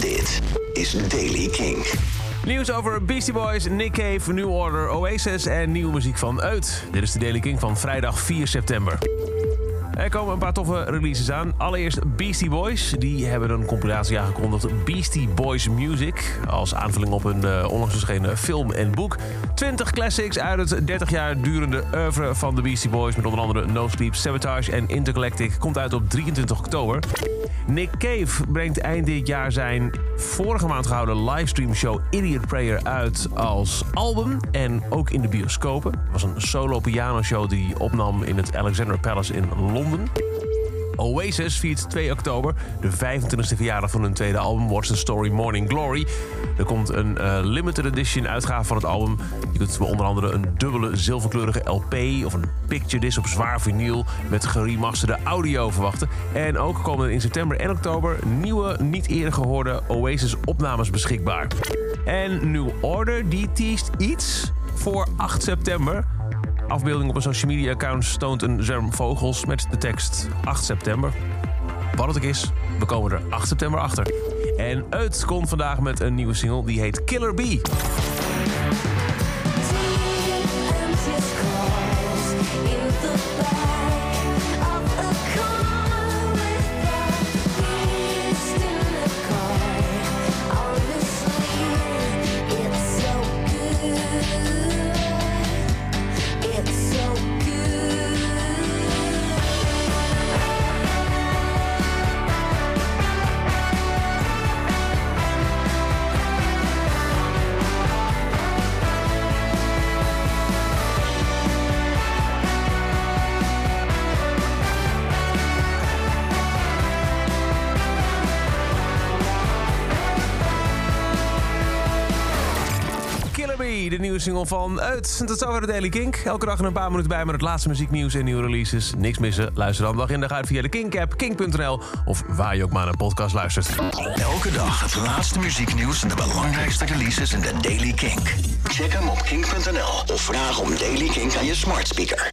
Dit is Daily King. Nieuws over Beastie Boys, Nick Cave, New Order, Oasis en nieuwe muziek van Uit. Dit is de Daily King van vrijdag 4 september. Er komen een paar toffe releases aan. Allereerst Beastie Boys. Die hebben een compilatie aangekondigd. Beastie Boys Music. Als aanvulling op een uh, onlangs verschenen film en boek. 20 classics uit het 30 jaar durende oeuvre van de Beastie Boys. Met onder andere No Sleep, Sabotage en Intergalactic. Komt uit op 23 oktober. Nick Cave brengt eind dit jaar zijn vorige maand gehouden livestream show Idiot Prayer uit als album en ook in de bioscopen. Het was een solo piano show die opnam in het Alexander Palace in Londen. Oasis viert 2 oktober de 25e verjaardag van hun tweede album What's the Story Morning Glory. Er komt een uh, limited edition uitgave van het album. Je kunt onder andere een dubbele zilverkleurige LP of een picture disc op zwaar vinyl met geremasterde audio verwachten. En ook komen er in september en oktober nieuwe, niet eerder gehoorde Oasis opnames beschikbaar. En New Order die teest iets voor 8 september afbeelding op een social media account toont een zwerm vogels met de tekst 8 september. Wat het ook is, we komen er 8 september achter. En Uit komt vandaag met een nieuwe single die heet Killer Bee. De nieuwe single van Uit. Tot zover de Daily Kink. Elke dag een paar minuten bij met het laatste muzieknieuws en nieuwe releases. Niks missen. Luister dan dag in dag uit via de Kink-app, kink.nl... of waar je ook maar naar een podcast luistert. Elke dag het laatste muzieknieuws en de belangrijkste releases in de Daily Kink. Check hem op kink.nl of vraag om Daily Kink aan je smart speaker.